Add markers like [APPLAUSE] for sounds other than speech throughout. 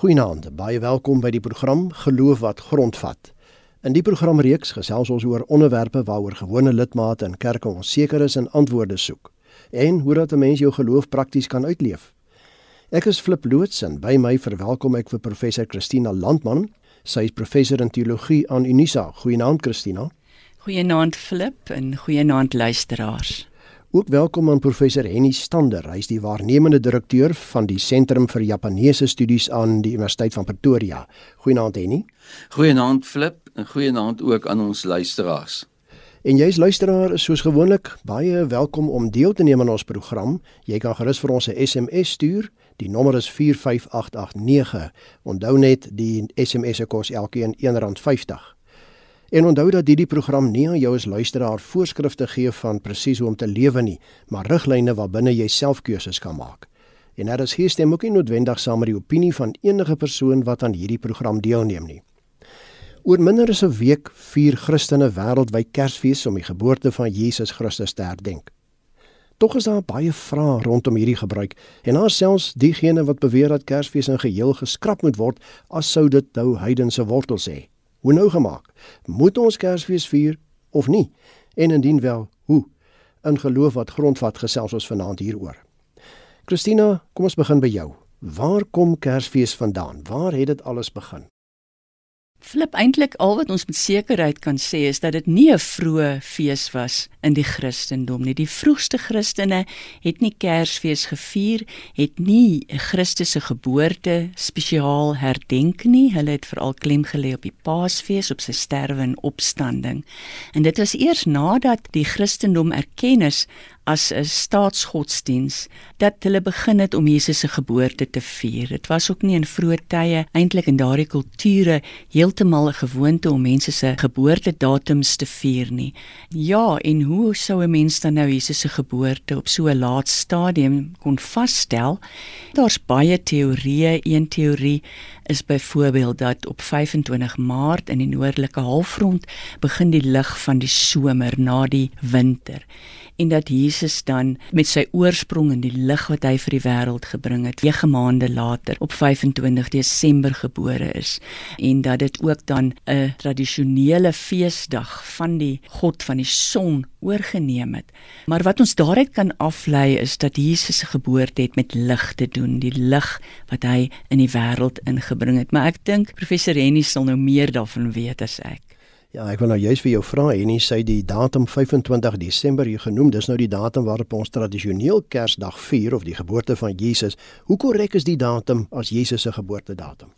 Goeienaand, baie welkom by die program Geloof wat grondvat. In die programreeks gesels ons oor onderwerpe waaroor gewone lidmate in kerke onseker is en antwoorde soek en hoe dat 'n mens jou geloof prakties kan uitleef. Ek is Flip Loots en by my verwelkom ek vir professor Christina Landman. Sy is professor in teologie aan Unisa. Goeienaand Christina. Goeienaand Flip en goeienaand luisteraars. Ook welkom aan professor Henny Stander. Hy is die waarnemende direkteur van die Sentrum vir Japaneese Studies aan die Universiteit van Pretoria. Goeienaand Henny. Goeienaand Flip en goeienaand ook aan ons luisteraars. En jy's luisteraar soos gewoonlik baie welkom om deel te neem aan ons program. Jy kan gerus vir ons 'n SMS stuur. Die nommer is 45889. Onthou net die SMS se kos elkeen R1.50. En onthou dat hierdie program nie aan jou as luisteraar voorskrifte gee van presies hoe om te lewe nie, maar riglyne waarbinne jy self keuses kan maak. En daar is hier stem ook nie noodwendig saam met die opinie van enige persoon wat aan hierdie program deelneem nie. Oor minder as 'n week vier Christene wêreldwyd Kersfees om die geboorte van Jesus Christus te herdenk. Tog is daar baie vrae rondom hierdie gebruik en daar selfs diegene wat beweer dat Kersfees in geheel geskraap moet word as sou dit nou heidense wortels hê. Hoe nou gemaak? Moet ons Kersfees vier of nie? En indien wel, hoe? In geloof wat grondvat gesels ons vanaand hieroor. Christina, kom ons begin by jou. Waar kom Kersfees vandaan? Waar het dit alles begin? Flip eintlik al wat ons met sekerheid kan sê is dat dit nie 'n vroeë fees was in die Christendom nie. Die vroegste Christene het nie Kersfees gevier, het nie Christus se geboorte spesiaal herdenk nie. Hulle het veral klem gelê op die Paasfees, op sy sterwe en opstanding. En dit was eers nadat die Christendom erken is as 'n staatsgodsdiens dat hulle begin het om Jesus se geboorte te vier. Dit was ook nie in vroeë tye eintlik in daardie kulture heeltemal 'n gewoonte om mense se geboortedatums te vier nie. Ja, en hoe sou 'n mens dan nou Jesus se geboorte op so 'n laat stadium kon vasstel? Daar's baie teorieë. Een teorie is byvoorbeeld dat op 25 Maart in die noordelike halfrond begin die lig van die somer na die winter en dat Jesus dan met sy oorsprong in die lig wat hy vir die wêreld gebring het, 9 maande later op 25 Desember gebore is en dat dit ook dan 'n tradisionele feesdag van die God van die son oorgeneem het. Maar wat ons daaruit kan aflei is dat Jesus se geboorte het met lig te doen, die lig wat hy in die wêreld ingebring het. Maar ek dink professor Henny sal nou meer daarvan weet as ek. Ja, ek wil nou juist vir jou vra en jy sê die datum 25 Desember jy genoem, dis nou die datum waarop ons tradisioneel Kersdag vier of die geboorte van Jesus. Hoe korrek is die datum as Jesus se geboortedatum?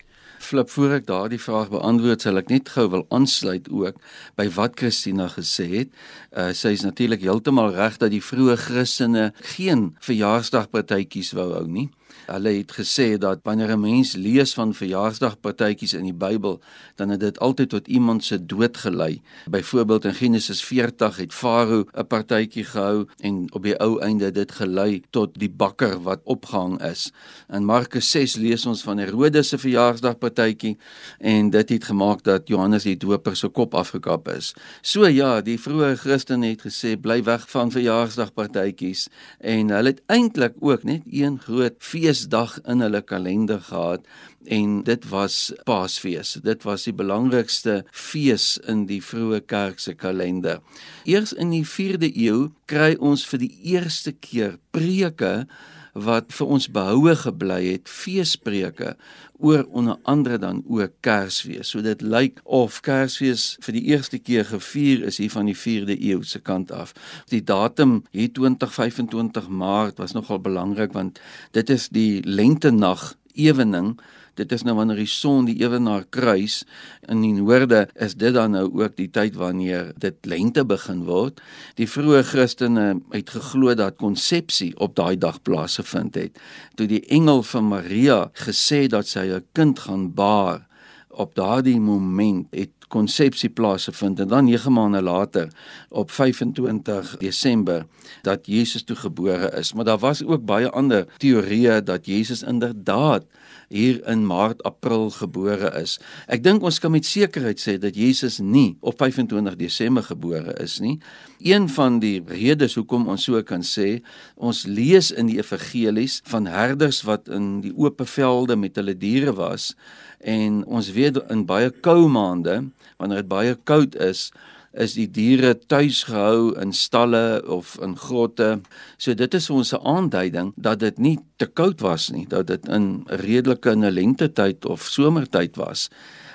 Flip voor ek daardie vraag beantwoord, sal ek net gou wil aansluit ook by wat Christina gesê het. Uh, sy is natuurlik heeltemal reg dat die vroeë Christene geen verjaarsdagpartytjies wou hou nie. Hulle het gesê dat wanneer 'n mens lees van verjaarsdagpartytjies in die Bybel, dan het dit altyd tot iemand se dood gelei. Byvoorbeeld in Genesis 40 het Farao 'n partytjie gehou en op die ou einde dit gelei tot die bakker wat opgehang is. In Markus 6 lees ons van Herodes se verjaarsdagpartytjie en dit het gemaak dat Johannes die Doper se kop afgekap is. So ja, die vroeë Christene het gesê bly weg van verjaarsdagpartytjies en hulle het eintlik ook net een groot fees feesdag in hulle kalender gehad en dit was Paasfees. Dit was die belangrikste fees in die vroeë kerk se kalender. Eers in die 4de eeu kry ons vir die eerste keer preke wat vir ons behoue gebly het feespreke oor onder andere dan ook Kersfees. So dit lyk of Kersfees vir die eerste keer gevier is hier van die 4de eeu se kant af. Die datum hier 2025 Maart was nogal belangrik want dit is die lentenag ewening dit is nou wanneer die son die ewenaar kruis in die noorde is dit dan nou ook die tyd wanneer dit lente begin word. Die vroeë Christene het geglo dat konsepsie op daai dag plaasgevind het toe die engel van Maria gesê dat sy 'n kind gaan baar. Op daardie moment het konsepsie plaasgevind en dan 9 maande later op 25 Desember dat Jesus toe gebore is maar daar was ook baie ander teorieë dat Jesus inderdaad hier in Maart April gebore is. Ek dink ons kan met sekerheid sê dat Jesus nie op 25 Desember gebore is nie. Een van die redes hoekom ons so kan sê, ons lees in die evangelies van herders wat in die oop velde met hulle diere was en ons weet in baie koue maande wanneer dit baie koud is is die diere tuis gehou in stalle of in grotte. So dit is ons aanduiding dat dit nie te koud was nie, dat dit in redelike in 'n lentetyd of somertyd was.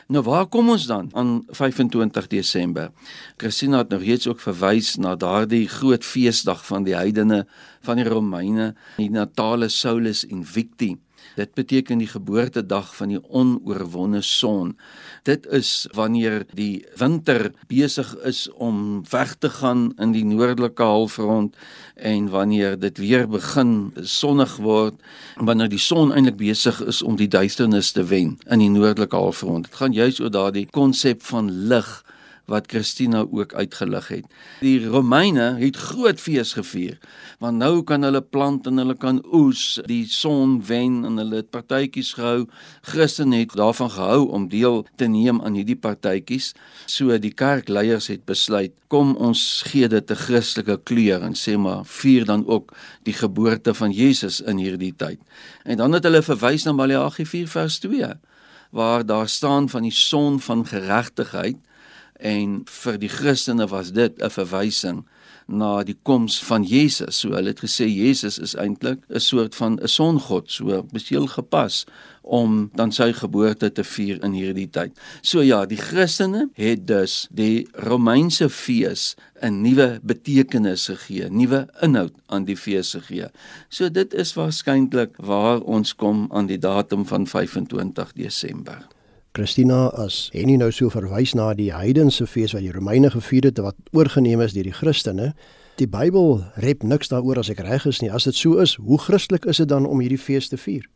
Nou waar kom ons dan aan 25 Desember? Christina het nou reeds ook verwys na daardie groot feesdag van die heidene van die Romeine, die Natalis Saulus Invicti. Dit beteken die geboortedag van die onoorwonde son. Dit is wanneer die winter besig is om weg te gaan in die noordelike halfrond en wanneer dit weer begin sonnig word, wanneer die son eintlik besig is om die duisternis te wen in die noordelike halfrond. Dit gaan juis oor daardie konsep van lig wat Christina ook uitgelig het. Die Romeine het groot fees gevier, want nou kan hulle plant en hulle kan oes, die son wen en hulle het partytjies gehou. Christene het daarvan gehou om deel te neem aan hierdie partytjies. So die kerkleiers het besluit, kom ons gee dit 'n Christelike kleur en sê maar vier dan ook die geboorte van Jesus in hierdie tyd. En dan het hulle verwys na Maleagi 4 vers 2 waar daar staan van die son van geregtigheid en vir die Christene was dit 'n verwysing na die koms van Jesus. So hulle het gesê Jesus is eintlik 'n soort van 'n songod, so besiel gepas om dan sy geboorte te vier in hierdie tyd. So ja, die Christene het dus die Romeinse fees 'n nuwe betekenis gegee, nuwe inhoud aan die fees gegee. So dit is waarskynlik waar ons kom aan die datum van 25 Desember. Christina as Henny nou so verwys na die heidense fees wat die Romeine gevier het wat oorgeneem is deur die Christene. Die Bybel rep niks daaroor as ek reg is nie. As dit so is, hoe Christelik is dit dan om hierdie fees te vier?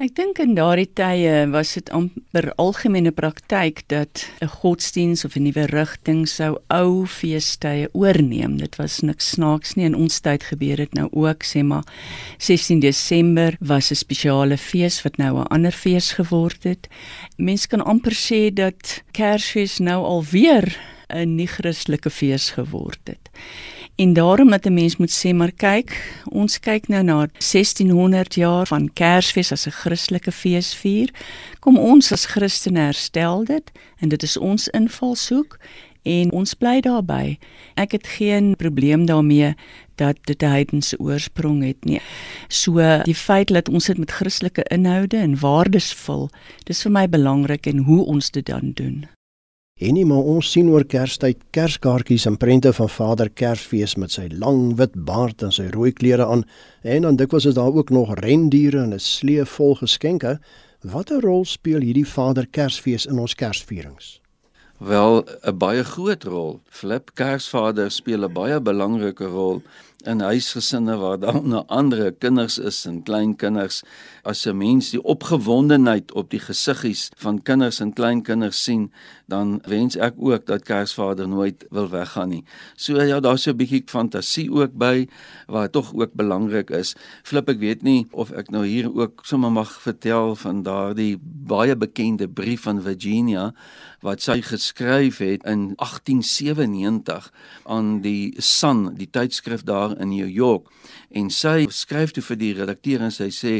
Ek dink in daardie tye was dit amper algemene praktyk dat 'n godsdiens of 'n nuwe rigting sou ou feestye oorneem. Dit was niks snaaks nie in ons tyd gebeur dit nou ook, sê maar 16 Desember was 'n spesiale fees wat nou 'n ander fees geword het. Mense kan amper sê dat Kersfees nou alweer 'n nie Christelike fees geword het. En daarom dat 'n mens moet sê maar kyk, ons kyk nou na 1600 jaar van Kersfees as 'n Christelike feesvier. Kom ons as Christene herstel dit en dit is ons invalshoek en ons bly daarbey. Ek het geen probleem daarmee dat dit 'n heidense oorsprong het nie. So die feit dat ons dit met Christelike inhoude en waardes vul, dis vir my belangrik en hoe ons dit dan doen. En nie maar ons sien oor Kerstyd kerskaartjies en prente van Vader Kersfees met sy lang wit baard en sy rooi klere aan en dan dikwels is daar ook nog rendiere en 'n slee vol geskenke. Watter rol speel hierdie Vader Kersfees in ons Kersvierings? Wel 'n baie groot rol. Flip Kersvader speel 'n baie belangrike rol in huisgesinne waar daar [LAUGHS] nou ander kinders is en kleinkinders as 'n mens die opgewondenheid op die gesiggies van kinders en kleinkinders sien dan wens ek ook dat Kersvader nooit wil weggaan nie. So ja, daar's 'n bietjie fantasie ook by wat tog ook belangrik is. Flip ek weet nie of ek nou hier ook sommer mag vertel van daardie baie bekende brief van Virginia wat sy geskryf het in 1897 aan die Sun, die tydskrif daar in New York en sy skryf toe vir die redakteur en sy sê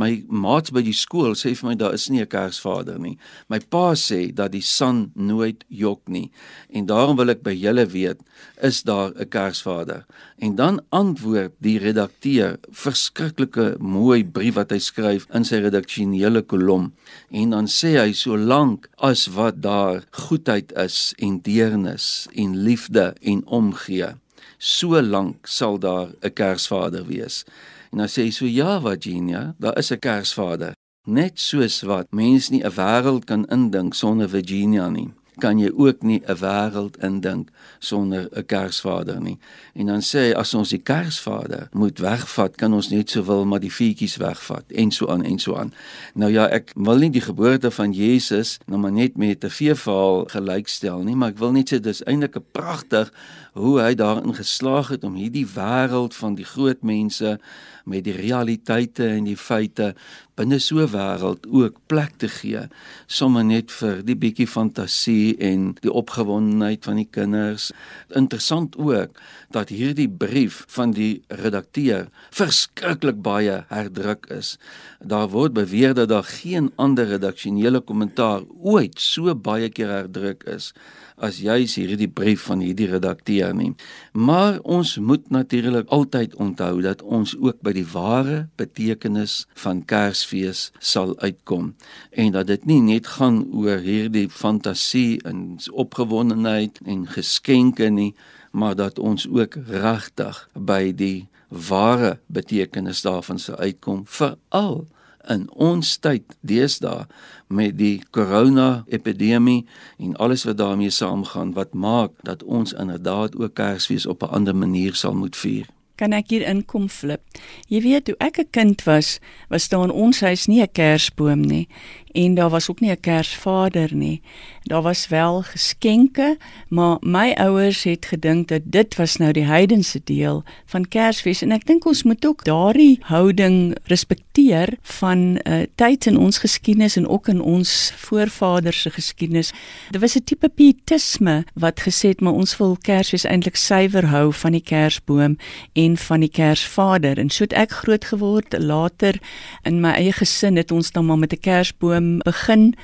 my maats by die skool sê vir my daar is nie 'n Kersvader nie. My pa sê dat die son nooit jok nie. En daarom wil ek by julle weet, is daar 'n Kersvader? En dan antwoord die redakteur verskriklike mooi brief wat hy skryf in sy redaksionele kolom. En dan sê hy solank as wat daar goedheid is en deernis en liefde en omgee so lank sal daar 'n Kersvader wees. En dan sê hy so ja, Virginia, daar is 'n Kersvader. Net soos wat mens nie 'n wêreld kan indink sonder Virginia nie kan jy ook nie 'n wêreld indink sonder 'n Kersvader nie. En dan sê hy as ons die Kersvader moet wegvat, kan ons net sowel maar die vuurtjies wegvat en so aan en so aan. Nou ja, ek wil nie die geboorte van Jesus nou maar net met 'n feesverhaal gelykstel nie, maar ek wil net sê dis eintlik 'n pragtig hoe hy daarin geslaag het om hierdie wêreld van die groot mense met die realiteite en die feite binne so 'n wêreld ook plek te gee sommer net vir die bietjie fantasie en die opgewondenheid van die kinders. Interessant ook dat hierdie brief van die redakteur verskriklik baie herdruk is. Daar word beweer dat daar geen ander redaksionele kommentaar ooit so baie keer herdruk is as juis hierdie brief van hierdie redakteur nie. Maar ons moet natuurlik altyd onthou dat ons ook by die ware betekenis van Kersfees sal uitkom en dat dit nie net gaan oor hierdie fantasie en opgewondenheid en geskenke nie, maar dat ons ook regtig by die ware betekenis daarvan sal uitkom veral in ons tyd deesdae met die corona epidemie en alles wat daarmee saamgaan wat maak dat ons inderdaad ook Kersfees op 'n ander manier sal moet vier. Kan ek hier inkom flip? Jy weet toe ek 'n kind was, was daar in ons huis nie 'n kersboom nie en daar was ook nie 'n Kersvader nie. Daar was wel geskenke, maar my ouers het gedink dat dit was nou die heidense deel van Kersfees en ek dink ons moet ook daardie houding respekteer van uh, tyd in ons geskiedenis en ook in ons voorvaders se geskiedenis. Daar was 'n tipe pietisme wat gesê het maar ons wil Kersfees eintlik suiwer hou van die Kersboom en van die Kersvader en so het ek groot geword later in my eie gesin het ons dan maar met 'n Kersboom begin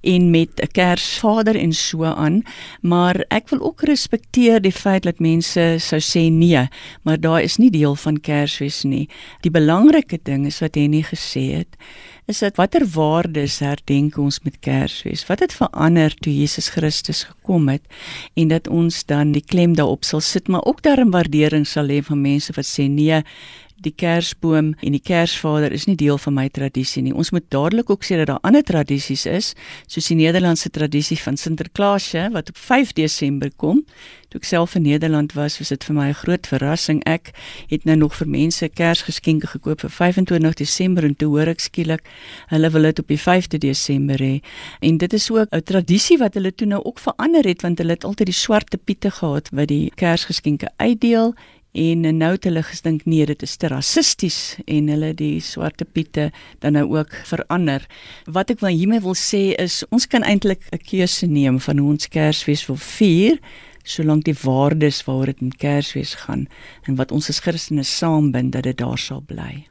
en met 'n Kersvader en so aan, maar ek wil ook respekteer die feit dat mense sou sê nee, maar daar is nie deel van Kersfees nie. Die belangrike ding is wat nie gesê het is dat watter waardes herdenk ons met Kersfees? Wat het verander toe Jesus Christus gekom het en dat ons dan die klem daarop sal sit, maar ook daarin waardering sal hê van mense wat sê nee, die Kersboom en die Kersvader is nie deel van my tradisie nie. Ons moet dadelik ook sê dat daar ander tradisies is, soos die Nederlandse tradisie van Sinterklaasje wat op 5 Desember kom. Toe ek self in Nederland was, was dit vir my 'n groot verrassing. Ek het nou nog vir mense Kersgeskenke gekoop vir 25 Desember en toe hoor ek skielik hulle wil dit op die 5de Desember hê. En dit is ook 'n tradisie wat hulle toe nou ook verander het want hulle het altyd die swarte piete gehad wat die Kersgeskenke uitdeel en nou het hulle gestink nee dit is te rassisties en hulle die swarte piete dan nou ook verander. Wat ek hiermee wil sê is ons kan eintlik 'n keuse neem van hoe ons Kersfees wil vier solank die waardes waaroor dit in Kersfees gaan en wat ons as Christene saambind dat dit daar sal bly.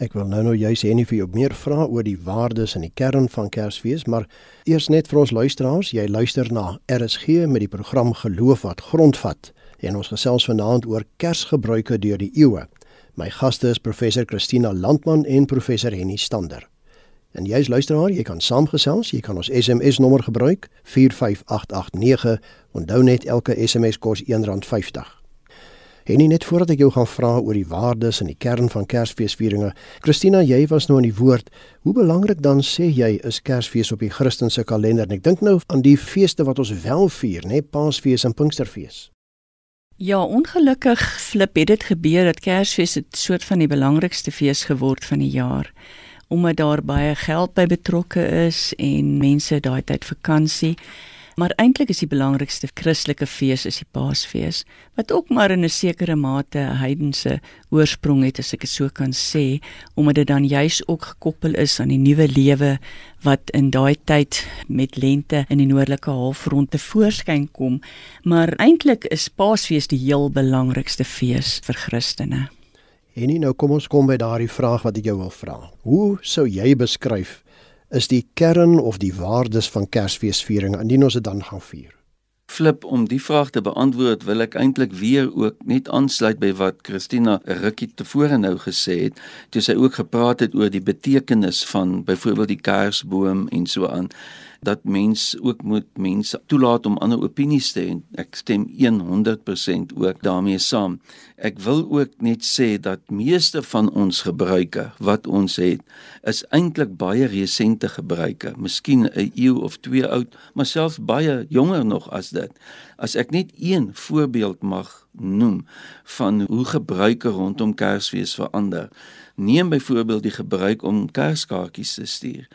Ek wil nou nou juis hê nie vir jou meer vra oor die waardes en die kern van Kersfees, maar eers net vir ons luisteraars, jy luister na RSG met die program Geloof wat grondvat en ons gesels vanaand oor Kersgebruike deur die eeue. My gaste is professor Christina Landman en professor Henny Stander. En jy's luisteraar, jy kan saamgesels, jy kan ons SMS nommer gebruik 45889. Onthou net elke SMS kos R1.50. Henny net voordat ek jou gaan vra oor die waardes en die kern van Kersfeesvieringe. Christina, jy was nou aan die woord. Hoe belangrik dan sê jy is Kersfees op die Christelike kalender? En ek dink nou aan die feeste wat ons wel vier, né, Paasfees en Pinksterfees. Ja, ongelukkig flip het dit gebeur dat Kersfees 'n soort van die belangrikste fees geword van die jaar omdat daar baie geld by betrokke is en mense daai tyd vakansie. Maar eintlik is die belangrikste Christelike fees is die Paasfees, wat ook maar in 'n sekere mate 'n heidense oorsprong het as ek dit so kan sê, omdat dit dan juis ook gekoppel is aan die nuwe lewe wat in daai tyd met lente in die noordelike halfrond te voorskyn kom. Maar eintlik is Paasfees die heel belangrikste fees vir Christene. En nou kom ons kom by daardie vraag wat ek jou wil vra. Hoe sou jy beskryf is die kern of die waardes van Kersfeesviering indien ons dit dan gaan vier? Flip om die vraag te beantwoord, wil ek eintlik weer ook net aansluit by wat Christina rukkie tevore nou gesê het, toe sy ook gepraat het oor die betekenis van byvoorbeeld die Kersboom en so aan dat mens ook moet mense toelaat om ander opinies te hê. Ek stem 100% ook daarmee saam. Ek wil ook net sê dat meeste van ons gebruike wat ons het is eintlik baie resente gebruike, miskien 'n eeu of twee oud, maar selfs baie jonger nog as dit. As ek net een voorbeeld mag noem van hoe gebruike rondom Kersfees verander. Neem byvoorbeeld die gebruik om kerskaartjies te stuur.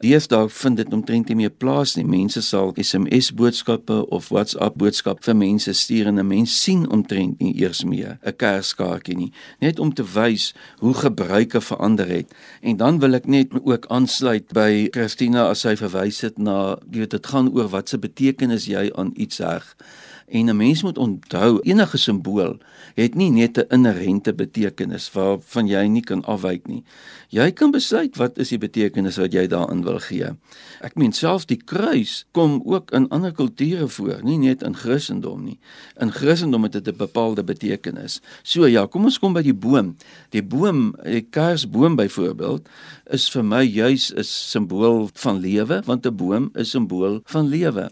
Deesdae vind dit omtrent nie meer plaas nie. Mense sal SMS boodskappe of WhatsApp boodskap vir mense stuur en 'n mens sien omtrent nie eers meer 'n kerskaartjie nie, net om te wys hoe gebruike verander het. En dan wil ek net ook aansluit by Christina as sy verwys het na, jy weet, dit gaan oor wat se betekenis jy aan iets heg. En 'n mens moet onthou enige simbool het nie net 'n inherente betekenis waarvan jy nie kan afwyk nie. Jy kan besluit wat is die betekenis wat jy daarin wil gee. Ek meen selfs die kruis kom ook in ander kulture voor, nie net in Christendom nie. In Christendom het dit 'n bepaalde betekenis. So ja, kom ons kom by die boom. Die boom, die kersboom byvoorbeeld, is vir my juis 'n simbool van lewe, want 'n boom is 'n simbool van lewe.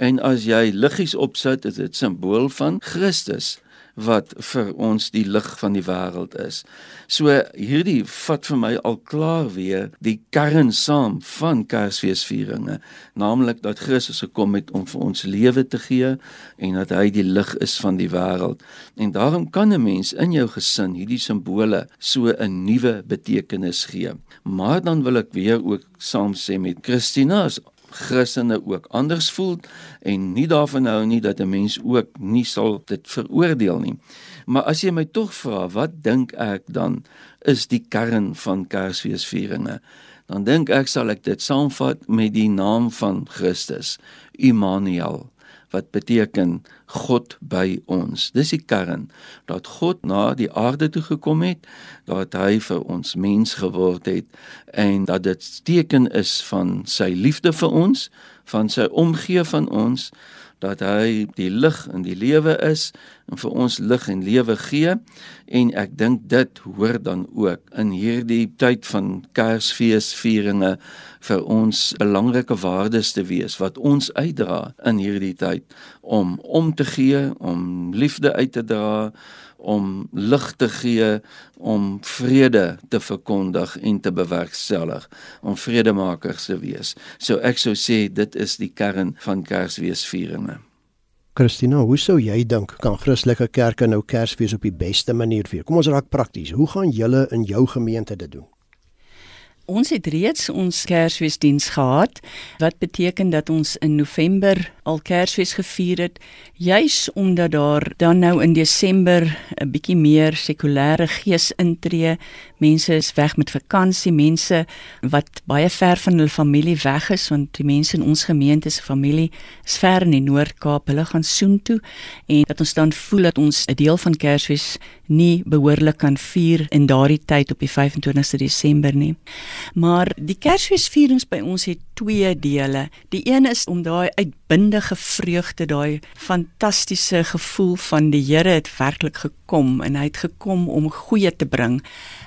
En as jy liggies opsit, is dit simbool van Christus wat vir ons die lig van die wêreld is. So hierdie vat vir my al klaar weer die kern saam van Kersfeesvieringe, naamlik dat Christus gekom het om vir ons lewe te gee en dat hy die lig is van die wêreld. En daarom kan 'n mens in jou gesin hierdie simbole so 'n nuwe betekenis gee. Maar dan wil ek weer ook saam sê met Christina as Christene ook anders voel en nie daarvan hou nie dat 'n mens ook nie sal dit veroordeel nie. Maar as jy my tog vra, wat dink ek dan is die kern van Kersfeesvieringe? Dan dink ek sal ek dit saamvat met die naam van Christus, Immanuel wat beteken God by ons. Dis die kern dat God na die aarde toe gekom het, dat hy vir ons mens geword het en dat dit teken is van sy liefde vir ons, van sy omgee van ons dat hy die lig in die lewe is en vir ons lig en lewe gee. En ek dink dit hoor dan ook in hierdie tyd van Kersfeesvieringe vir ons belangrike waardes te wees wat ons uitdra in hierdie tyd om om te gee, om liefde uit te dra, om lig te gee, om vrede te verkondig en te bewerkstellig, om vredemakers te wees. So ek sou sê dit is die kern van Kersfeesvieringe. Christina, hoe sou jy dink kan Christelike kerke nou Kersfees op die beste manier vier? Kom ons raak prakties. Hoe gaan julle in jou gemeente dit doen? Ons het reeds ons Kersfeesdiens gehad wat beteken dat ons in November al Kersfees gevier het juis omdat daar dan nou in Desember 'n bietjie meer sekulêre gees intree. Mense is weg met vakansie, mense wat baie ver van hulle familie weg is want die mense in ons gemeente se familie is ver in die Noord-Kaap. Hulle gaan soontoe en dat ons dan voel dat ons 'n deel van Kersfees nie behoorlik kan vier in daardie tyd op die 25ste Desember nie. Maar die Kersfeesvierings by ons het twee dele. Die een is om daai uitbundige vreugde, daai fantastiese gevoel van die Here het werklik gekom en hy het gekom om goeie te bring.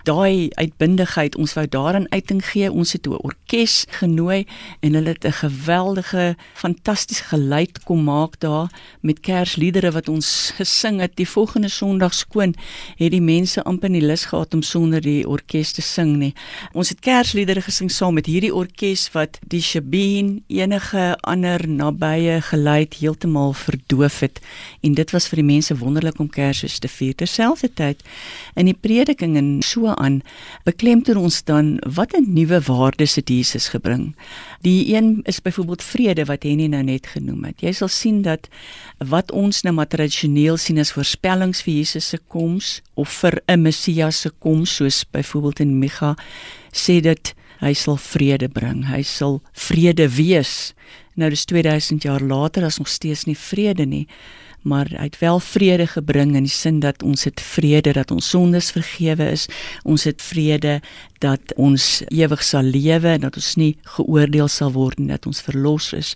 Daai uitbundigheid ons wou daarin uiting gee. Ons het 'n orkes genooi en hulle het 'n geweldige fantastiese geluid kom maak daar met kersliedere wat ons gesing het. Die volgende sonderdag skoon het die mense amper nie lus gehad om sonder die orkes te sing nie. Ons het kersliedere gesing saam met hierdie orkes wat die shabeen enige ander nabye geluid heeltemal verdoof het. En dit was vir die mense wonderlik om Kersfees te vier terselfdertyd in die prediking en so aan beklemtoon ons dan wat 'n nuwe waardes het Jesus gebring. Die een is byvoorbeeld vrede wat Henny nou net genoem het. Jy sal sien dat wat ons nou maar tradisioneel sien as voorspellings vir Jesus se koms of vir 'n Messias se koms soos byvoorbeeld in Micha sê dit hy sal vrede bring. Hy sal vrede wees. Nou dis 2000 jaar later as nog steeds nie vrede nie maar hy het wel vrede gebring in die sin dat ons het vrede dat ons sondes vergewe is. Ons het vrede dat ons ewig sal lewe en dat ons nie geoordeel sal word en dat ons verlos is.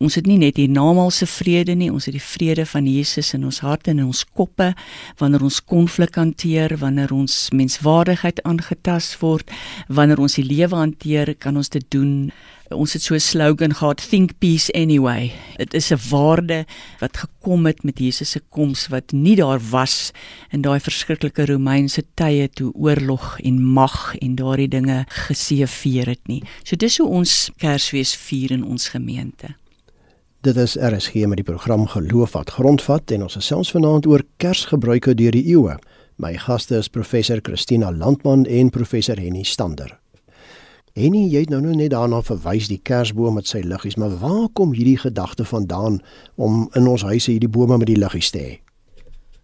Ons het nie net die namaalse vrede nie, ons het die vrede van Jesus in ons harte en in ons koppe wanneer ons konflik hanteer, wanneer ons menswaardigheid aangetast word, wanneer ons die lewe hanteer, kan ons dit doen ons het so 'n slogan gehad think peace anyway dit is 'n waarde wat gekom het met Jesus se koms wat nie daar was in daai verskriklike Romeinse tye toe oorlog en mag en daardie dinge geseëvier het nie so dis hoe ons Kersfees vier in ons gemeente Dit is RSG met die program Geloof wat grondvat en ons gesels vanaand oor Kersgebruike deur die eeue. My gaste is professor Christina Landman en professor Henny Stander. Henny, jy het nou, nou net daarna verwys die Kersboom met sy liggies, maar waar kom hierdie gedagte vandaan om in ons huise hierdie bome met die liggies te hê?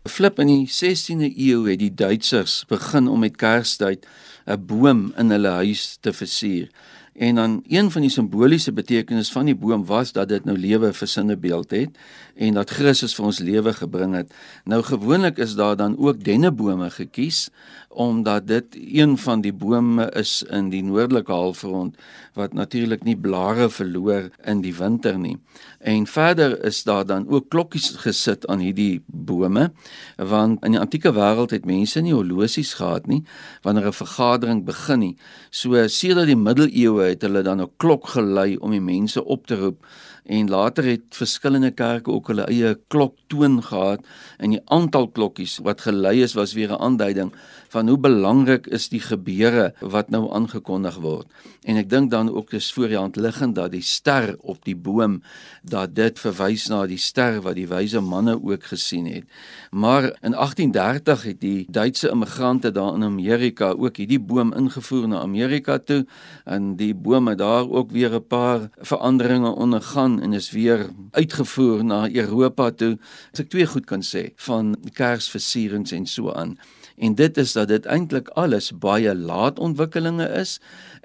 Flip in die 16de eeu het die Duitsers begin om met Kerstyd 'n boom in hulle huis te versier. En dan een van die simboliese betekenis van die boom was dat dit nou lewe vir sinne beeld het en dat Christus vir ons lewe gebring het. Nou gewoonlik is daar dan ook dennebome gekies omdat dit een van die bome is in die noordelike halfrond wat natuurlik nie blare verloor in die winter nie. En verder is daar dan ook klokkies gesit aan hierdie bome want in die antieke wêreld het mense nie horlosies gehad nie wanneer 'n vergadering begin nie. So sedert die middeleeue het hulle dan 'n klok gelei om die mense op te roep en later het verskillende kerke ook hulle eie kloktoon gehad en die aantal klokkies wat gelei is was weer 'n aanduiding van hoe belangrik is die gebeure wat nou aangekondig word. En ek dink dan ook dis voor die hand liggend dat die ster op die boom dat dit verwys na die ster wat die wyse manne ook gesien het. Maar in 1830 het die Duitse immigrante daar in Amerika ook hierdie boom ingevoer na Amerika toe en die boom het daar ook weer 'n paar veranderinge ondergaan en is weer uitgevoer na Europa toe. As ek twee goed kan sê van Kersversierings en so aan en dit is dat dit eintlik alles baie laat ontwikkelinge is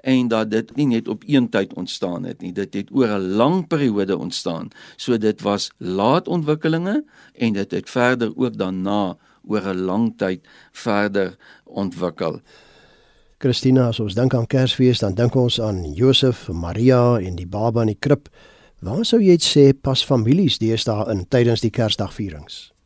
en dat dit nie net op een tyd ontstaan het nie. Dit het oor 'n lang periode ontstaan. So dit was laat ontwikkelinge en dit het verder ook daarna oor 'n lang tyd verder ontwikkel. Christina as ons dink aan Kersfees dan dink ons aan Josef, Maria en die baba in die krib. Waar sou jy sê pas families deesdae in tydens die Kersdagvierings?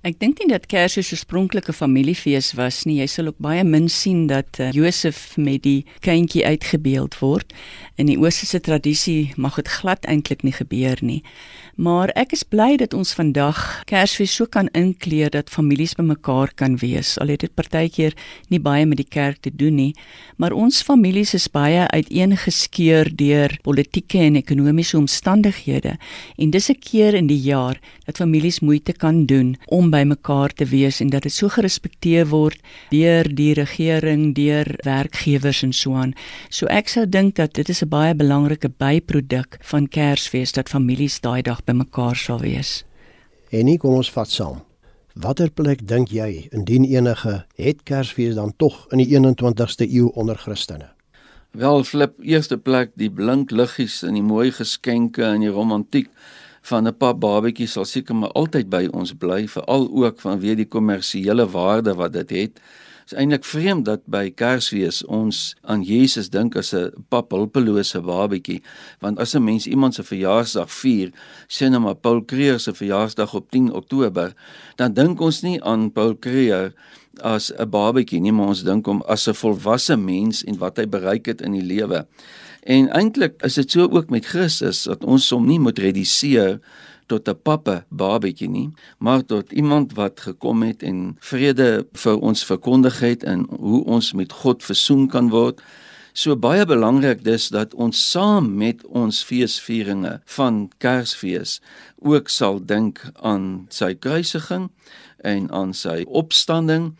Ek dink nie dat Kersfees 'n oorspronklike familiefees was nie. Jy sal ook baie min sien dat uh, Josef met die kindjie uitgebeeld word. In die Oosterse tradisie mag dit glad eintlik nie gebeur nie. Maar ek is bly dat ons vandag Kersfees so kan inkleer dat families bymekaar kan wees. Al het dit partykeer nie baie met die kerk te doen nie, maar ons families is baie uiteengeskeur deur politieke en ekonomiese omstandighede en dis 'n keer in die jaar dat families moeite kan doen om bymekaar te wees en dat dit so gerespekteer word deur die regering, deur werkgewers en so aan. So ek sou dink dat dit is 'n baie belangrike byproduk van Kersfees dat families daai dag bymekaar sal wees. En nie kom ons vat saam. Watter plek dink jy indien enige het Kersfees dan tog in die 21ste eeu onder Christene? Wel flip eerste plek die blink liggies en die mooi geskenke en die romantiek van 'n pap babatjie sal seker maar altyd by ons bly veral ook vanweë die kommersiële waarde wat dit het. Is eintlik vreemd dat by Kersfees ons aan Jesus dink as 'n pap hulpelose babatjie want as 'n mens iemand se verjaarsdag vier sê nou maar Paul Creer se verjaarsdag op 10 Oktober dan dink ons nie aan Paul Creer as 'n babatjie nie maar ons dink hom as 'n volwasse mens en wat hy bereik het in die lewe en eintlik is dit so ook met Christus dat ons hom nie moet reduseer tot 'n pappe babatjie nie, maar tot iemand wat gekom het en vrede vir ons verkondig het en hoe ons met God versoen kan word. So baie belangrik dis dat ons saam met ons feesvieringe van Kersfees ook sal dink aan sy kruisiging en aan sy opstanding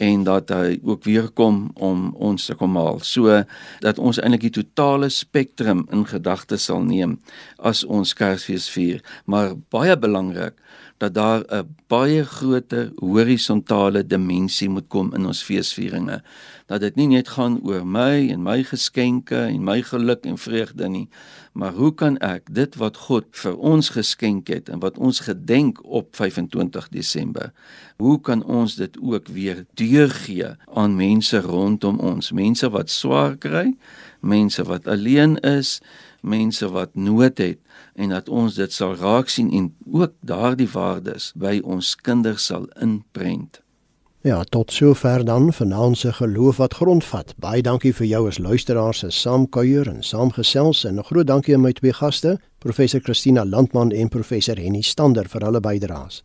en dat hy ook weer kom om ons te kom haal. So dat ons eintlik die totale spektrum in gedagte sal neem as ons Kersfees vier, maar baie belangrik dat daar 'n baie groter horisontale dimensie moet kom in ons feesvieringe. Dat dit nie net gaan oor my en my geskenke en my geluk en vreugde nie, maar hoe kan ek dit wat God vir ons geskenk het en wat ons gedenk op 25 Desember, hoe kan ons dit ook weer deurgee aan mense rondom ons, mense wat swaar kry, mense wat alleen is, mense wat nood het en dat ons dit sal raak sien en ook daardie waardes by ons kinders sal inprent. Ja, tot sover dan vanaand se geloof wat grondvat. Baie dankie vir jou as luisteraar se saamkuier en saamgesels en 'n groot dankie aan my twee gaste, professor Christina Landman en professor Henny Stander vir hulle bydraes.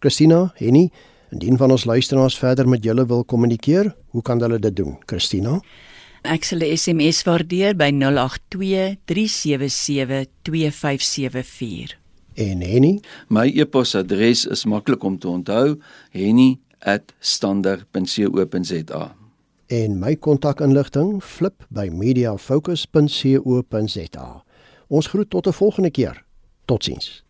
Christina, Henny, indien van ons luisteraars verder met julle wil kommunikeer, hoe kan hulle dit doen? Christina Ek sal 'n SMS waardeer by 082 377 2574. En Henny, My e-posadres is maklik om te onthou: henny@standard.co.za. en my kontakinligting flip by mediafocus.co.za. Ons groet tot 'n volgende keer. Totsiens.